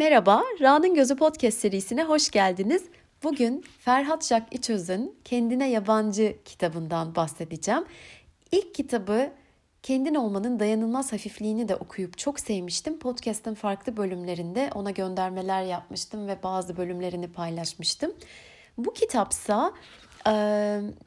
Merhaba, Ra'nın Gözü Podcast serisine hoş geldiniz. Bugün Ferhat Şak İçöz'ün Kendine Yabancı kitabından bahsedeceğim. İlk kitabı Kendin Olmanın Dayanılmaz Hafifliğini de okuyup çok sevmiştim. Podcast'ın farklı bölümlerinde ona göndermeler yapmıştım ve bazı bölümlerini paylaşmıştım. Bu kitapsa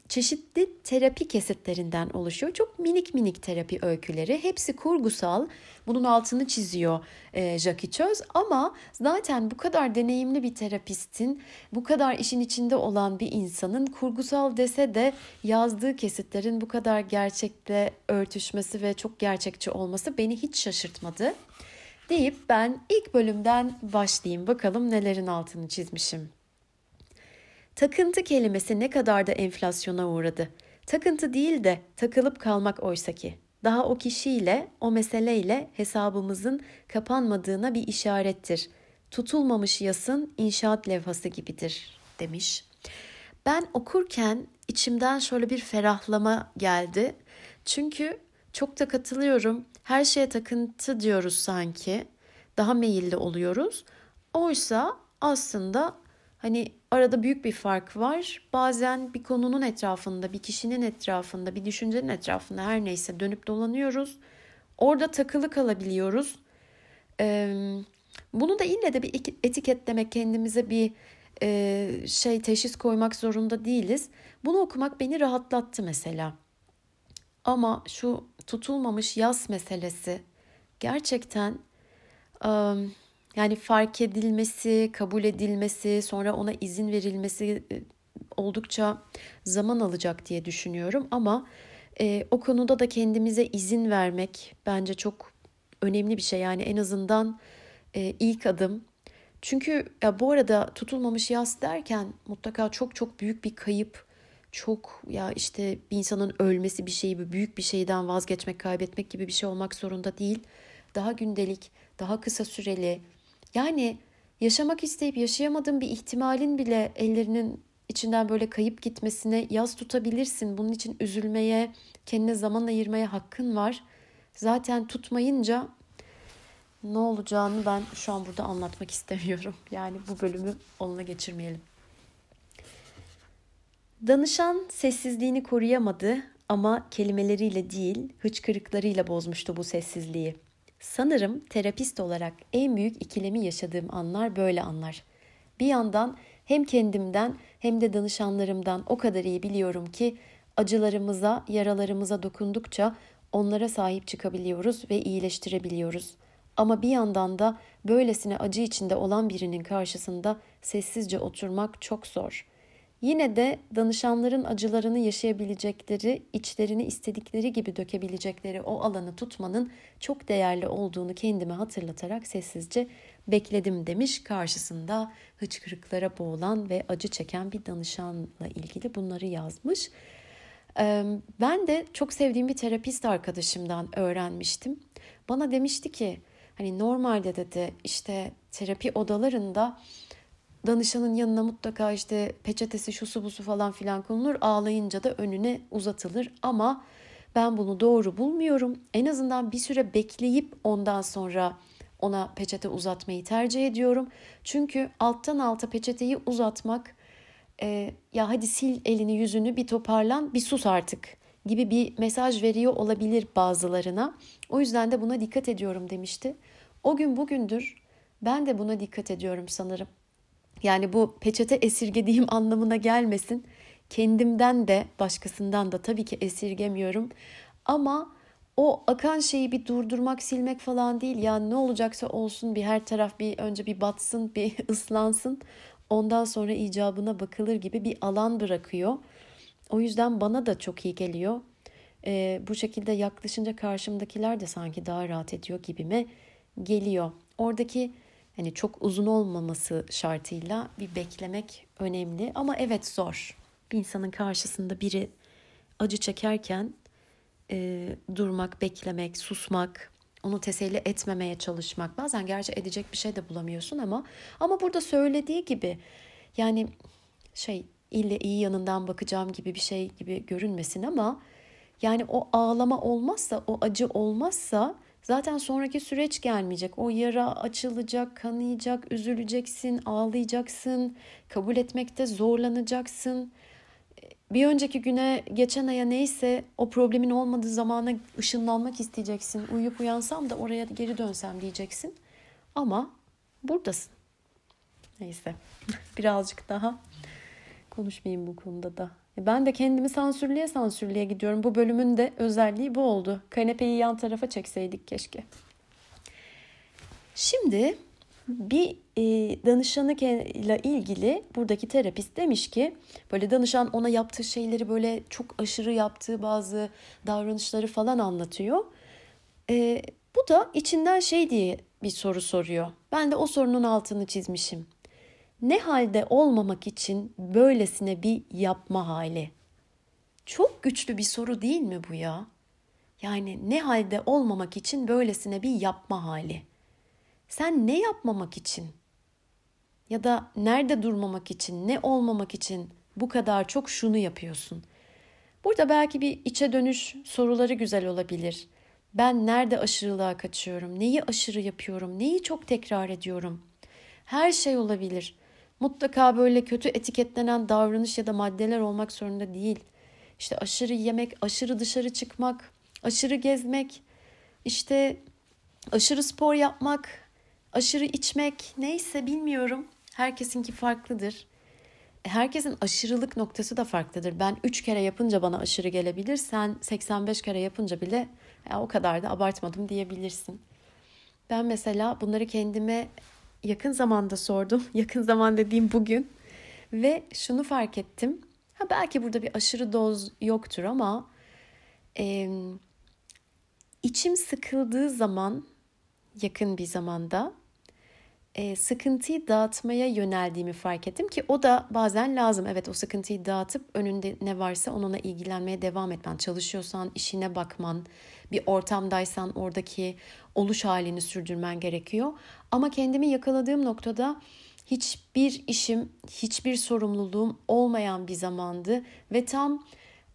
çeşitli terapi kesitlerinden oluşuyor. Çok minik minik terapi öyküleri. Hepsi kurgusal. Bunun altını çiziyor e, Jackie Çöz. Ama zaten bu kadar deneyimli bir terapistin, bu kadar işin içinde olan bir insanın kurgusal dese de yazdığı kesitlerin bu kadar gerçekle örtüşmesi ve çok gerçekçi olması beni hiç şaşırtmadı. Deyip ben ilk bölümden başlayayım. Bakalım nelerin altını çizmişim. Takıntı kelimesi ne kadar da enflasyona uğradı. Takıntı değil de takılıp kalmak oysaki. Daha o kişiyle, o meseleyle hesabımızın kapanmadığına bir işarettir. Tutulmamış yasın inşaat levhası gibidir demiş. Ben okurken içimden şöyle bir ferahlama geldi. Çünkü çok da katılıyorum. Her şeye takıntı diyoruz sanki. Daha meyilli oluyoruz. Oysa aslında Hani arada büyük bir fark var. Bazen bir konunun etrafında, bir kişinin etrafında, bir düşüncenin etrafında her neyse dönüp dolanıyoruz. Orada takılı kalabiliyoruz. bunu da ille de bir etiketlemek, kendimize bir şey teşhis koymak zorunda değiliz. Bunu okumak beni rahatlattı mesela. Ama şu tutulmamış yaz meselesi gerçekten yani fark edilmesi, kabul edilmesi, sonra ona izin verilmesi e, oldukça zaman alacak diye düşünüyorum. Ama e, o konuda da kendimize izin vermek bence çok önemli bir şey. Yani en azından e, ilk adım. Çünkü ya bu arada tutulmamış yas derken mutlaka çok çok büyük bir kayıp, çok ya işte bir insanın ölmesi bir şeyi, büyük bir şeyden vazgeçmek, kaybetmek gibi bir şey olmak zorunda değil. Daha gündelik, daha kısa süreli, yani yaşamak isteyip yaşayamadığın bir ihtimalin bile ellerinin içinden böyle kayıp gitmesine yaz tutabilirsin. Bunun için üzülmeye, kendine zaman ayırmaya hakkın var. Zaten tutmayınca ne olacağını ben şu an burada anlatmak istemiyorum. Yani bu bölümü onunla geçirmeyelim. Danışan sessizliğini koruyamadı ama kelimeleriyle değil, hıçkırıklarıyla bozmuştu bu sessizliği. Sanırım terapist olarak en büyük ikilemi yaşadığım anlar böyle anlar. Bir yandan hem kendimden hem de danışanlarımdan o kadar iyi biliyorum ki acılarımıza, yaralarımıza dokundukça onlara sahip çıkabiliyoruz ve iyileştirebiliyoruz. Ama bir yandan da böylesine acı içinde olan birinin karşısında sessizce oturmak çok zor. Yine de danışanların acılarını yaşayabilecekleri, içlerini istedikleri gibi dökebilecekleri o alanı tutmanın çok değerli olduğunu kendime hatırlatarak sessizce bekledim demiş. Karşısında hıçkırıklara boğulan ve acı çeken bir danışanla ilgili bunları yazmış. Ben de çok sevdiğim bir terapist arkadaşımdan öğrenmiştim. Bana demişti ki hani normalde dedi işte terapi odalarında danışanın yanına mutlaka işte peçetesi şusu busu falan filan konulur. Ağlayınca da önüne uzatılır ama ben bunu doğru bulmuyorum. En azından bir süre bekleyip ondan sonra ona peçete uzatmayı tercih ediyorum. Çünkü alttan alta peçeteyi uzatmak e, ya hadi sil elini yüzünü bir toparlan bir sus artık gibi bir mesaj veriyor olabilir bazılarına. O yüzden de buna dikkat ediyorum demişti. O gün bugündür ben de buna dikkat ediyorum sanırım. Yani bu peçete esirgediğim anlamına gelmesin. Kendimden de başkasından da tabii ki esirgemiyorum. Ama o akan şeyi bir durdurmak, silmek falan değil. Yani ne olacaksa olsun bir her taraf bir önce bir batsın, bir ıslansın. Ondan sonra icabına bakılır gibi bir alan bırakıyor. O yüzden bana da çok iyi geliyor. Ee, bu şekilde yaklaşınca karşımdakiler de sanki daha rahat ediyor gibime geliyor. Oradaki hani çok uzun olmaması şartıyla bir beklemek önemli ama evet zor. Bir insanın karşısında biri acı çekerken e, durmak, beklemek, susmak, onu teselli etmemeye çalışmak. Bazen gerçi edecek bir şey de bulamıyorsun ama ama burada söylediği gibi yani şey ille iyi yanından bakacağım gibi bir şey gibi görünmesin ama yani o ağlama olmazsa, o acı olmazsa Zaten sonraki süreç gelmeyecek. O yara açılacak, kanayacak, üzüleceksin, ağlayacaksın, kabul etmekte zorlanacaksın. Bir önceki güne, geçen aya neyse o problemin olmadığı zamana ışınlanmak isteyeceksin. Uyuyup uyansam da oraya geri dönsem diyeceksin. Ama buradasın. Neyse birazcık daha konuşmayayım bu konuda da. E, ben de kendimi sansürleye sansürleye gidiyorum. Bu bölümün de özelliği bu oldu. Kanepeyi yan tarafa çekseydik keşke. Şimdi bir e, danışanı ile ilgili buradaki terapist demiş ki böyle danışan ona yaptığı şeyleri böyle çok aşırı yaptığı bazı davranışları falan anlatıyor. E, bu da içinden şey diye bir soru soruyor. Ben de o sorunun altını çizmişim ne halde olmamak için böylesine bir yapma hali? Çok güçlü bir soru değil mi bu ya? Yani ne halde olmamak için böylesine bir yapma hali? Sen ne yapmamak için? Ya da nerede durmamak için, ne olmamak için bu kadar çok şunu yapıyorsun? Burada belki bir içe dönüş soruları güzel olabilir. Ben nerede aşırılığa kaçıyorum? Neyi aşırı yapıyorum? Neyi çok tekrar ediyorum? Her şey olabilir. Mutlaka böyle kötü etiketlenen davranış ya da maddeler olmak zorunda değil. İşte aşırı yemek, aşırı dışarı çıkmak, aşırı gezmek, işte aşırı spor yapmak, aşırı içmek neyse bilmiyorum. Herkesinki farklıdır. E, herkesin aşırılık noktası da farklıdır. Ben 3 kere yapınca bana aşırı gelebilir. Sen 85 kere yapınca bile ya o kadar da abartmadım diyebilirsin. Ben mesela bunları kendime yakın zamanda sordum. Yakın zaman dediğim bugün. Ve şunu fark ettim. Ha belki burada bir aşırı doz yoktur ama e, içim sıkıldığı zaman yakın bir zamanda e, sıkıntıyı dağıtmaya yöneldiğimi fark ettim ki o da bazen lazım. Evet o sıkıntıyı dağıtıp önünde ne varsa onunla ilgilenmeye devam etmen. Çalışıyorsan işine bakman, bir ortamdaysan oradaki oluş halini sürdürmen gerekiyor. Ama kendimi yakaladığım noktada hiçbir işim, hiçbir sorumluluğum olmayan bir zamandı ve tam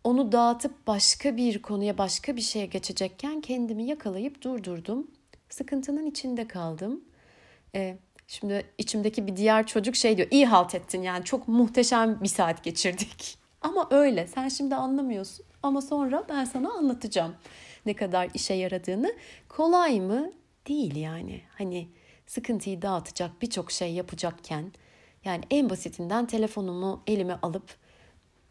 onu dağıtıp başka bir konuya, başka bir şeye geçecekken kendimi yakalayıp durdurdum. Sıkıntının içinde kaldım. Ee, şimdi içimdeki bir diğer çocuk şey diyor, iyi halt ettin yani çok muhteşem bir saat geçirdik. Ama öyle, sen şimdi anlamıyorsun ama sonra ben sana anlatacağım ne kadar işe yaradığını. Kolay mı? Değil yani. Hani sıkıntıyı dağıtacak birçok şey yapacakken yani en basitinden telefonumu elime alıp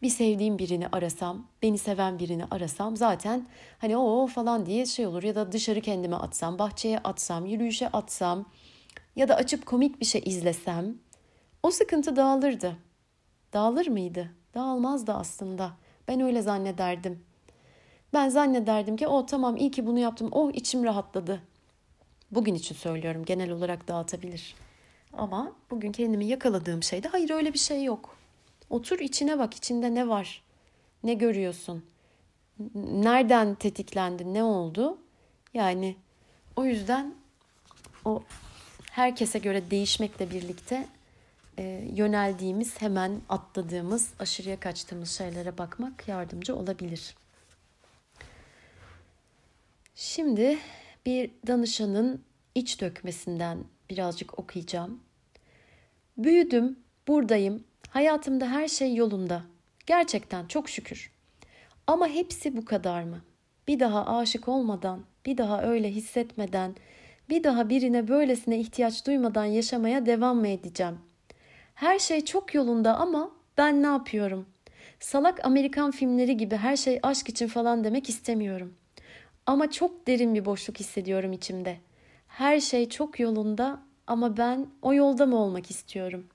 bir sevdiğim birini arasam, beni seven birini arasam zaten hani o falan diye şey olur ya da dışarı kendime atsam, bahçeye atsam, yürüyüşe atsam ya da açıp komik bir şey izlesem o sıkıntı dağılırdı. Dağılır mıydı? Dağılmazdı aslında. Ben öyle zannederdim. Ben zannederdim ki o tamam iyi ki bunu yaptım. Oh içim rahatladı. Bugün için söylüyorum genel olarak dağıtabilir. Ama bugün kendimi yakaladığım şeyde hayır öyle bir şey yok. Otur içine bak içinde ne var? Ne görüyorsun? Nereden tetiklendi? Ne oldu? Yani o yüzden o herkese göre değişmekle birlikte e, yöneldiğimiz, hemen atladığımız, aşırıya kaçtığımız şeylere bakmak yardımcı olabilir. Şimdi bir danışanın iç dökmesinden birazcık okuyacağım. Büyüdüm, buradayım, hayatımda her şey yolunda. Gerçekten çok şükür. Ama hepsi bu kadar mı? Bir daha aşık olmadan, bir daha öyle hissetmeden, bir daha birine böylesine ihtiyaç duymadan yaşamaya devam mı edeceğim? Her şey çok yolunda ama ben ne yapıyorum? Salak Amerikan filmleri gibi her şey aşk için falan demek istemiyorum. Ama çok derin bir boşluk hissediyorum içimde. Her şey çok yolunda ama ben o yolda mı olmak istiyorum?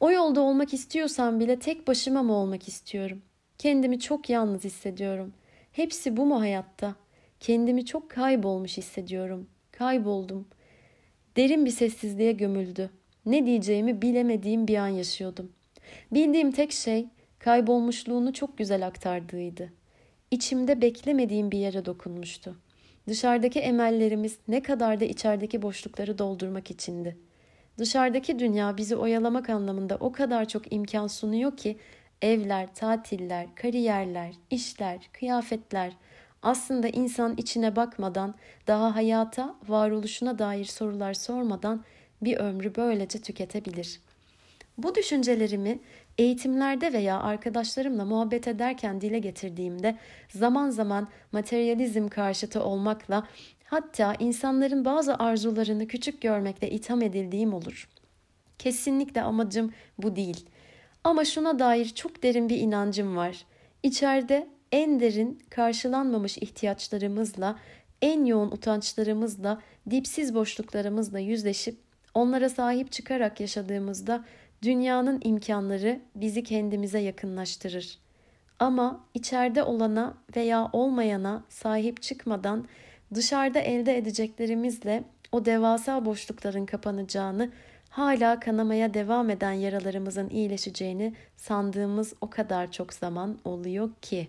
O yolda olmak istiyorsam bile tek başıma mı olmak istiyorum? Kendimi çok yalnız hissediyorum. Hepsi bu mu hayatta? Kendimi çok kaybolmuş hissediyorum. Kayboldum. Derin bir sessizliğe gömüldü. Ne diyeceğimi bilemediğim bir an yaşıyordum. Bildiğim tek şey kaybolmuşluğunu çok güzel aktardığıydı içimde beklemediğim bir yere dokunmuştu. Dışarıdaki emellerimiz ne kadar da içerideki boşlukları doldurmak içindi. Dışarıdaki dünya bizi oyalamak anlamında o kadar çok imkan sunuyor ki evler, tatiller, kariyerler, işler, kıyafetler, Aslında insan içine bakmadan, daha hayata, varoluşuna dair sorular sormadan bir ömrü böylece tüketebilir. Bu düşüncelerimi eğitimlerde veya arkadaşlarımla muhabbet ederken dile getirdiğimde zaman zaman materyalizm karşıtı olmakla hatta insanların bazı arzularını küçük görmekle itham edildiğim olur. Kesinlikle amacım bu değil. Ama şuna dair çok derin bir inancım var. İçeride en derin karşılanmamış ihtiyaçlarımızla, en yoğun utançlarımızla, dipsiz boşluklarımızla yüzleşip onlara sahip çıkarak yaşadığımızda dünyanın imkanları bizi kendimize yakınlaştırır. Ama içeride olana veya olmayana sahip çıkmadan dışarıda elde edeceklerimizle o devasa boşlukların kapanacağını, hala kanamaya devam eden yaralarımızın iyileşeceğini sandığımız o kadar çok zaman oluyor ki.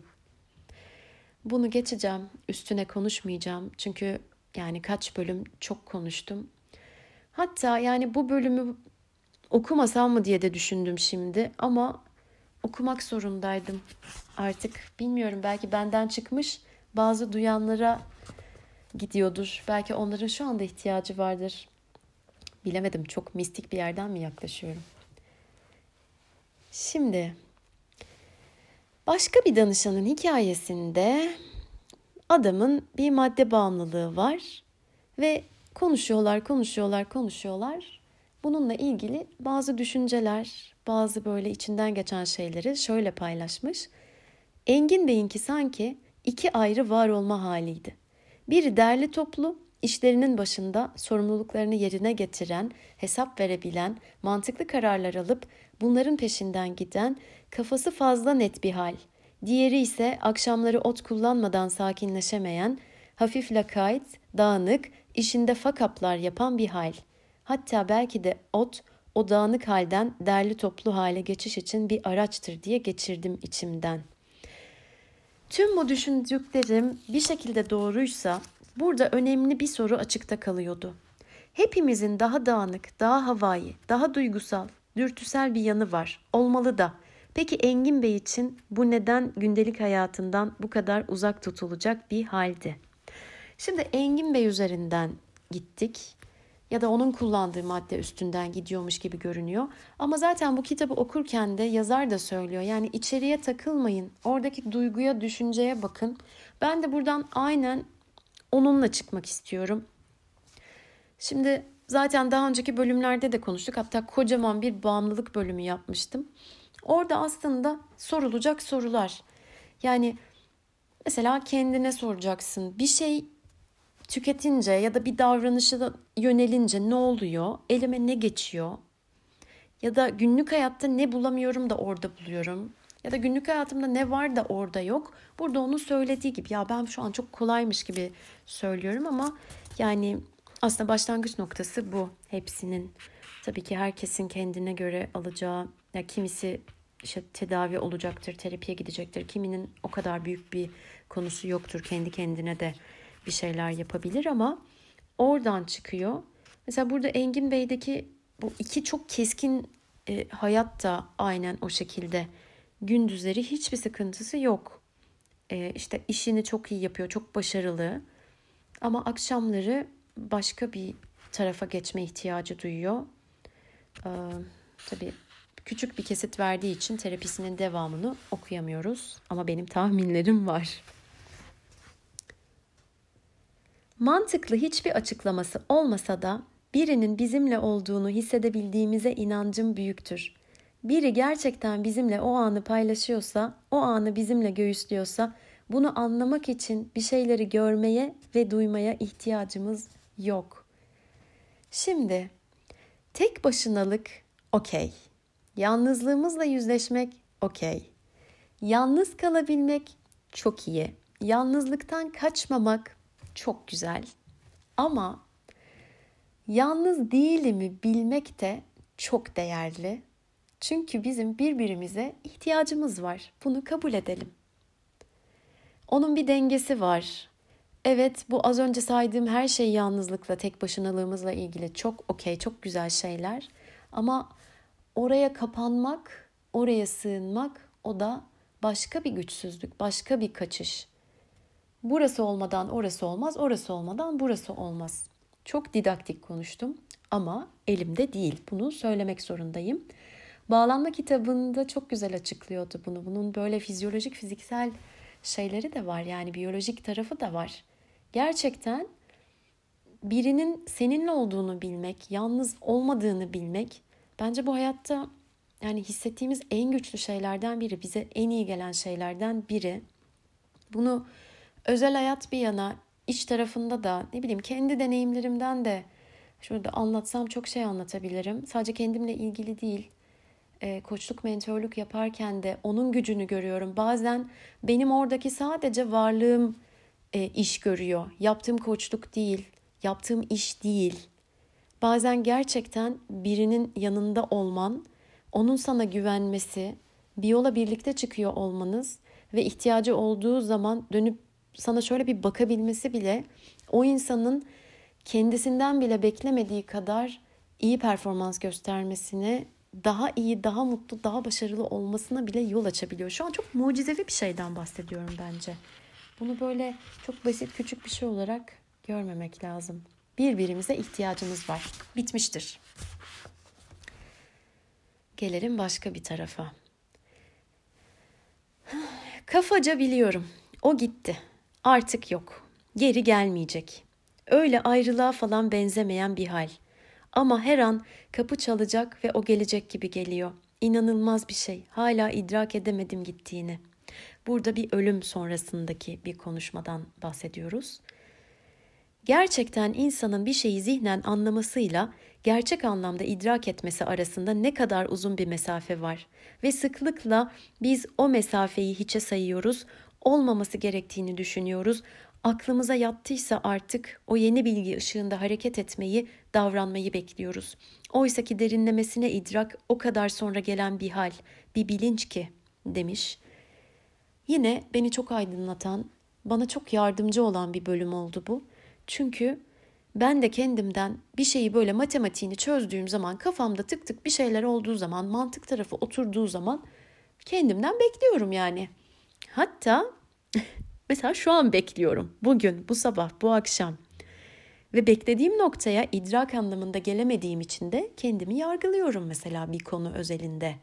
Bunu geçeceğim, üstüne konuşmayacağım. Çünkü yani kaç bölüm çok konuştum. Hatta yani bu bölümü okumasam mı diye de düşündüm şimdi ama okumak zorundaydım. Artık bilmiyorum belki benden çıkmış bazı duyanlara gidiyordur. Belki onların şu anda ihtiyacı vardır. Bilemedim çok mistik bir yerden mi yaklaşıyorum? Şimdi başka bir danışanın hikayesinde adamın bir madde bağımlılığı var ve konuşuyorlar, konuşuyorlar, konuşuyorlar. Bununla ilgili bazı düşünceler, bazı böyle içinden geçen şeyleri şöyle paylaşmış. Engin Bey'inki sanki iki ayrı var olma haliydi. Biri derli toplu, işlerinin başında sorumluluklarını yerine getiren, hesap verebilen, mantıklı kararlar alıp bunların peşinden giden, kafası fazla net bir hal. Diğeri ise akşamları ot kullanmadan sakinleşemeyen, hafif lakayt, dağınık, işinde fakaplar yapan bir hal. Hatta belki de ot o dağınık halden derli toplu hale geçiş için bir araçtır diye geçirdim içimden. Tüm bu düşündüklerim bir şekilde doğruysa burada önemli bir soru açıkta kalıyordu. Hepimizin daha dağınık, daha havai, daha duygusal, dürtüsel bir yanı var. Olmalı da. Peki Engin Bey için bu neden gündelik hayatından bu kadar uzak tutulacak bir haldi? Şimdi Engin Bey üzerinden gittik ya da onun kullandığı madde üstünden gidiyormuş gibi görünüyor. Ama zaten bu kitabı okurken de yazar da söylüyor. Yani içeriye takılmayın. Oradaki duyguya, düşünceye bakın. Ben de buradan aynen onunla çıkmak istiyorum. Şimdi zaten daha önceki bölümlerde de konuştuk. Hatta kocaman bir bağımlılık bölümü yapmıştım. Orada aslında sorulacak sorular. Yani mesela kendine soracaksın. Bir şey tüketince ya da bir davranışa yönelince ne oluyor? Elime ne geçiyor? Ya da günlük hayatta ne bulamıyorum da orada buluyorum. Ya da günlük hayatımda ne var da orada yok. Burada onun söylediği gibi ya ben şu an çok kolaymış gibi söylüyorum ama yani aslında başlangıç noktası bu hepsinin. Tabii ki herkesin kendine göre alacağı ya kimisi işte tedavi olacaktır, terapiye gidecektir. Kiminin o kadar büyük bir konusu yoktur. Kendi kendine de bir şeyler yapabilir ama oradan çıkıyor. Mesela burada Engin Bey'deki bu iki çok keskin e, hayat da aynen o şekilde. Gündüzleri hiçbir sıkıntısı yok. E, işte işini çok iyi yapıyor, çok başarılı. Ama akşamları başka bir tarafa geçme ihtiyacı duyuyor. Ee, tabii küçük bir kesit verdiği için terapisinin devamını okuyamıyoruz. Ama benim tahminlerim var. Mantıklı hiçbir açıklaması olmasa da birinin bizimle olduğunu hissedebildiğimize inancım büyüktür. Biri gerçekten bizimle o anı paylaşıyorsa, o anı bizimle göğüslüyorsa bunu anlamak için bir şeyleri görmeye ve duymaya ihtiyacımız yok. Şimdi tek başınalık okey. Yalnızlığımızla yüzleşmek okey. Yalnız kalabilmek çok iyi. Yalnızlıktan kaçmamak çok güzel. Ama yalnız değilimi bilmek de çok değerli. Çünkü bizim birbirimize ihtiyacımız var. Bunu kabul edelim. Onun bir dengesi var. Evet bu az önce saydığım her şey yalnızlıkla, tek başınalığımızla ilgili çok okey, çok güzel şeyler. Ama oraya kapanmak, oraya sığınmak o da başka bir güçsüzlük, başka bir kaçış. Burası olmadan orası olmaz, orası olmadan burası olmaz. Çok didaktik konuştum ama elimde değil. Bunu söylemek zorundayım. Bağlanma kitabında çok güzel açıklıyordu bunu. Bunun böyle fizyolojik, fiziksel şeyleri de var. Yani biyolojik tarafı da var. Gerçekten birinin seninle olduğunu bilmek, yalnız olmadığını bilmek bence bu hayatta yani hissettiğimiz en güçlü şeylerden biri, bize en iyi gelen şeylerden biri. Bunu özel hayat bir yana, iş tarafında da ne bileyim kendi deneyimlerimden de şurada anlatsam çok şey anlatabilirim. Sadece kendimle ilgili değil. E, koçluk, mentörlük yaparken de onun gücünü görüyorum. Bazen benim oradaki sadece varlığım e, iş görüyor. Yaptığım koçluk değil, yaptığım iş değil. Bazen gerçekten birinin yanında olman, onun sana güvenmesi, bir yola birlikte çıkıyor olmanız ve ihtiyacı olduğu zaman dönüp sana şöyle bir bakabilmesi bile o insanın kendisinden bile beklemediği kadar iyi performans göstermesine, daha iyi, daha mutlu, daha başarılı olmasına bile yol açabiliyor. Şu an çok mucizevi bir şeyden bahsediyorum bence. Bunu böyle çok basit küçük bir şey olarak görmemek lazım. Birbirimize ihtiyacımız var. Bitmiştir. Gelelim başka bir tarafa. Kafaca biliyorum. O gitti. Artık yok. Geri gelmeyecek. Öyle ayrılığa falan benzemeyen bir hal. Ama her an kapı çalacak ve o gelecek gibi geliyor. İnanılmaz bir şey. Hala idrak edemedim gittiğini. Burada bir ölüm sonrasındaki bir konuşmadan bahsediyoruz. Gerçekten insanın bir şeyi zihnen anlamasıyla gerçek anlamda idrak etmesi arasında ne kadar uzun bir mesafe var ve sıklıkla biz o mesafeyi hiçe sayıyoruz, olmaması gerektiğini düşünüyoruz. Aklımıza yattıysa artık o yeni bilgi ışığında hareket etmeyi, davranmayı bekliyoruz. Oysa ki derinlemesine idrak o kadar sonra gelen bir hal, bir bilinç ki demiş. Yine beni çok aydınlatan, bana çok yardımcı olan bir bölüm oldu bu. Çünkü ben de kendimden bir şeyi böyle matematiğini çözdüğüm zaman kafamda tık tık bir şeyler olduğu zaman mantık tarafı oturduğu zaman kendimden bekliyorum yani. Hatta mesela şu an bekliyorum. Bugün, bu sabah, bu akşam. Ve beklediğim noktaya idrak anlamında gelemediğim için de kendimi yargılıyorum mesela bir konu özelinde.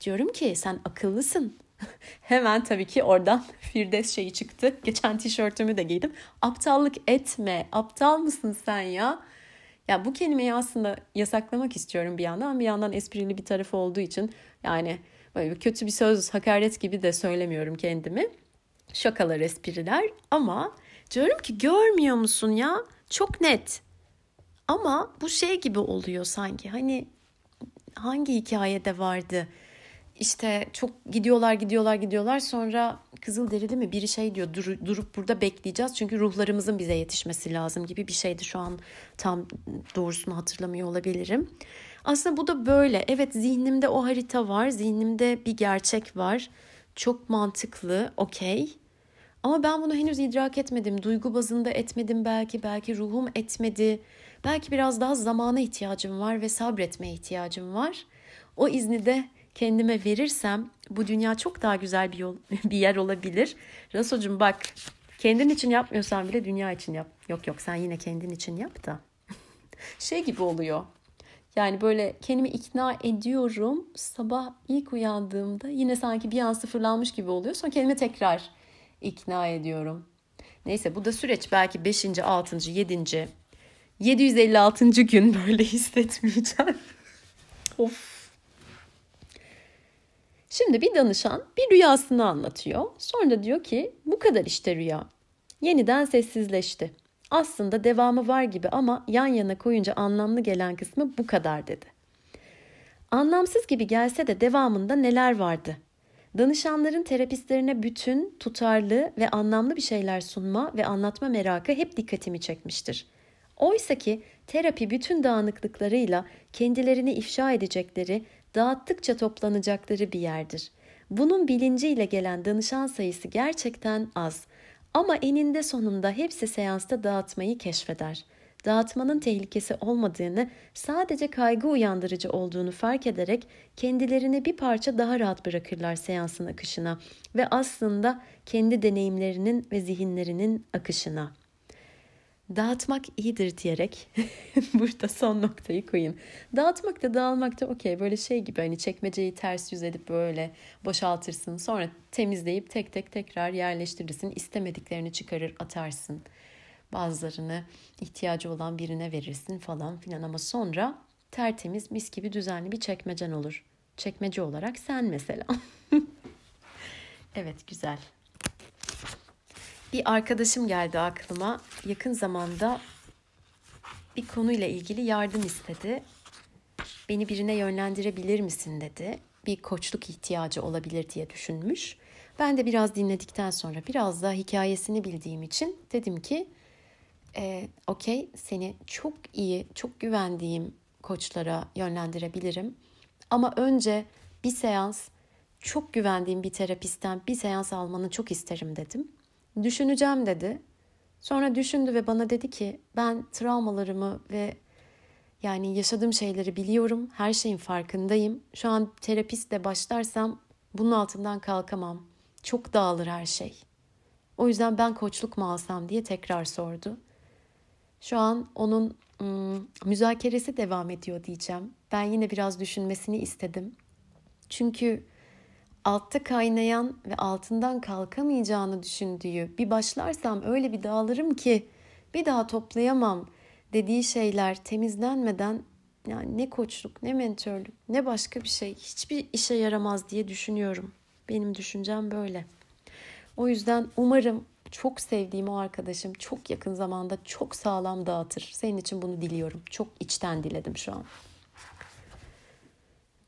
Diyorum ki sen akıllısın. Hemen tabii ki oradan Firdevs şeyi çıktı. Geçen tişörtümü de giydim. Aptallık etme. Aptal mısın sen ya? Ya bu kelimeyi aslında yasaklamak istiyorum bir yandan. Bir yandan esprili bir tarafı olduğu için yani böyle kötü bir söz, hakaret gibi de söylemiyorum kendimi. Şakalar, espriler ama diyorum ki görmüyor musun ya? Çok net. Ama bu şey gibi oluyor sanki. Hani hangi hikayede vardı? işte çok gidiyorlar gidiyorlar gidiyorlar sonra kızıl derili mi biri şey diyor dur, durup burada bekleyeceğiz çünkü ruhlarımızın bize yetişmesi lazım gibi bir şeydi şu an tam doğrusunu hatırlamıyor olabilirim. Aslında bu da böyle evet zihnimde o harita var zihnimde bir gerçek var çok mantıklı okey ama ben bunu henüz idrak etmedim duygu bazında etmedim belki belki ruhum etmedi belki biraz daha zamana ihtiyacım var ve sabretmeye ihtiyacım var o izni de kendime verirsem bu dünya çok daha güzel bir yol bir yer olabilir. Rasocuğum bak kendin için yapmıyorsan bile dünya için yap. Yok yok sen yine kendin için yap da. şey gibi oluyor. Yani böyle kendimi ikna ediyorum. Sabah ilk uyandığımda yine sanki bir an sıfırlanmış gibi oluyor. Sonra kendimi tekrar ikna ediyorum. Neyse bu da süreç belki 5. 6. 7. 756. gün böyle hissetmeyeceğim. of Şimdi bir danışan bir rüyasını anlatıyor. Sonra da diyor ki bu kadar işte rüya. Yeniden sessizleşti. Aslında devamı var gibi ama yan yana koyunca anlamlı gelen kısmı bu kadar dedi. Anlamsız gibi gelse de devamında neler vardı? Danışanların terapistlerine bütün, tutarlı ve anlamlı bir şeyler sunma ve anlatma merakı hep dikkatimi çekmiştir. Oysa ki terapi bütün dağınıklıklarıyla kendilerini ifşa edecekleri dağıttıkça toplanacakları bir yerdir. Bunun bilinciyle gelen danışan sayısı gerçekten az ama eninde sonunda hepsi seansta dağıtmayı keşfeder. dağıtmanın tehlikesi olmadığını, sadece kaygı uyandırıcı olduğunu fark ederek kendilerini bir parça daha rahat bırakırlar seansın akışına ve aslında kendi deneyimlerinin ve zihinlerinin akışına. Dağıtmak iyidir diyerek burada son noktayı koyayım. Dağıtmak da dağılmak da okey böyle şey gibi hani çekmeceyi ters yüz edip böyle boşaltırsın. Sonra temizleyip tek tek tekrar yerleştirirsin. İstemediklerini çıkarır atarsın. Bazılarını ihtiyacı olan birine verirsin falan filan ama sonra tertemiz mis gibi düzenli bir çekmecen olur. Çekmece olarak sen mesela. evet güzel. Bir arkadaşım geldi aklıma. Yakın zamanda bir konuyla ilgili yardım istedi. Beni birine yönlendirebilir misin dedi. Bir koçluk ihtiyacı olabilir diye düşünmüş. Ben de biraz dinledikten sonra biraz da hikayesini bildiğim için dedim ki e, okey seni çok iyi, çok güvendiğim koçlara yönlendirebilirim. Ama önce bir seans çok güvendiğim bir terapistten bir seans almanı çok isterim dedim. Düşüneceğim dedi. Sonra düşündü ve bana dedi ki ben travmalarımı ve yani yaşadığım şeyleri biliyorum. Her şeyin farkındayım. Şu an terapistle başlarsam bunun altından kalkamam. Çok dağılır her şey. O yüzden ben koçluk mu alsam diye tekrar sordu. Şu an onun ım, müzakeresi devam ediyor diyeceğim. Ben yine biraz düşünmesini istedim. Çünkü altta kaynayan ve altından kalkamayacağını düşündüğü bir başlarsam öyle bir dağılırım ki bir daha toplayamam dediği şeyler temizlenmeden yani ne koçluk ne mentörlük ne başka bir şey hiçbir işe yaramaz diye düşünüyorum. Benim düşüncem böyle. O yüzden umarım çok sevdiğim o arkadaşım çok yakın zamanda çok sağlam dağıtır. Senin için bunu diliyorum. Çok içten diledim şu an.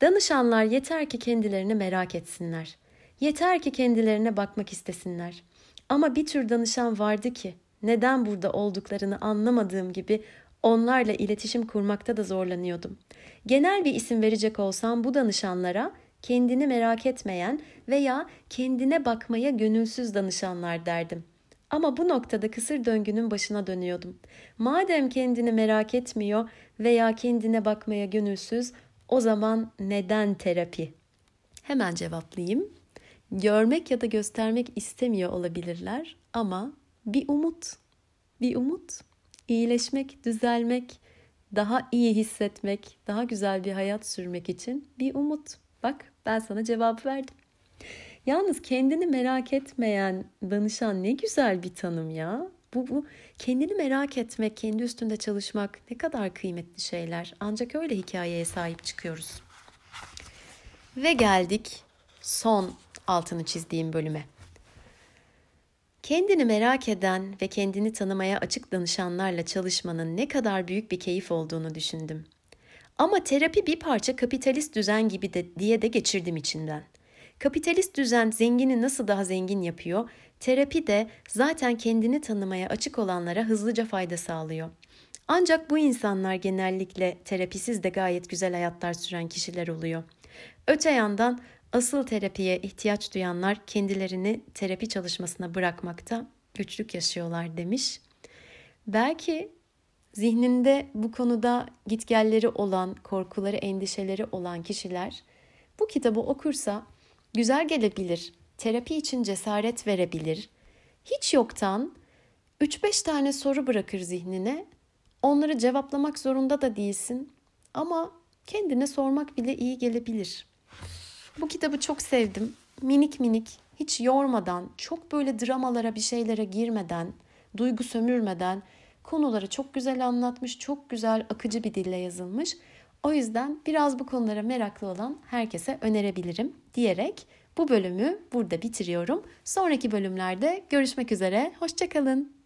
Danışanlar yeter ki kendilerini merak etsinler. Yeter ki kendilerine bakmak istesinler. Ama bir tür danışan vardı ki neden burada olduklarını anlamadığım gibi onlarla iletişim kurmakta da zorlanıyordum. Genel bir isim verecek olsam bu danışanlara kendini merak etmeyen veya kendine bakmaya gönülsüz danışanlar derdim. Ama bu noktada kısır döngünün başına dönüyordum. Madem kendini merak etmiyor veya kendine bakmaya gönülsüz, o zaman neden terapi? Hemen cevaplayayım. Görmek ya da göstermek istemiyor olabilirler ama bir umut. Bir umut. İyileşmek, düzelmek, daha iyi hissetmek, daha güzel bir hayat sürmek için bir umut. Bak ben sana cevap verdim. Yalnız kendini merak etmeyen danışan ne güzel bir tanım ya. Bu, bu kendini merak etmek, kendi üstünde çalışmak ne kadar kıymetli şeyler. Ancak öyle hikayeye sahip çıkıyoruz. Ve geldik son altını çizdiğim bölüme. Kendini merak eden ve kendini tanımaya açık danışanlarla çalışmanın ne kadar büyük bir keyif olduğunu düşündüm. Ama terapi bir parça kapitalist düzen gibi de diye de geçirdim içinden. Kapitalist düzen zengini nasıl daha zengin yapıyor? Terapi de zaten kendini tanımaya açık olanlara hızlıca fayda sağlıyor. Ancak bu insanlar genellikle terapisiz de gayet güzel hayatlar süren kişiler oluyor. Öte yandan asıl terapiye ihtiyaç duyanlar kendilerini terapi çalışmasına bırakmakta güçlük yaşıyorlar demiş. Belki zihninde bu konuda gitgelleri olan, korkuları, endişeleri olan kişiler bu kitabı okursa güzel gelebilir. Terapi için cesaret verebilir. Hiç yoktan 3-5 tane soru bırakır zihnine. Onları cevaplamak zorunda da değilsin ama kendine sormak bile iyi gelebilir. Bu kitabı çok sevdim. Minik minik, hiç yormadan, çok böyle dramalara bir şeylere girmeden, duygu sömürmeden konuları çok güzel anlatmış, çok güzel akıcı bir dille yazılmış. O yüzden biraz bu konulara meraklı olan herkese önerebilirim diyerek bu bölümü burada bitiriyorum. Sonraki bölümlerde görüşmek üzere. Hoşçakalın.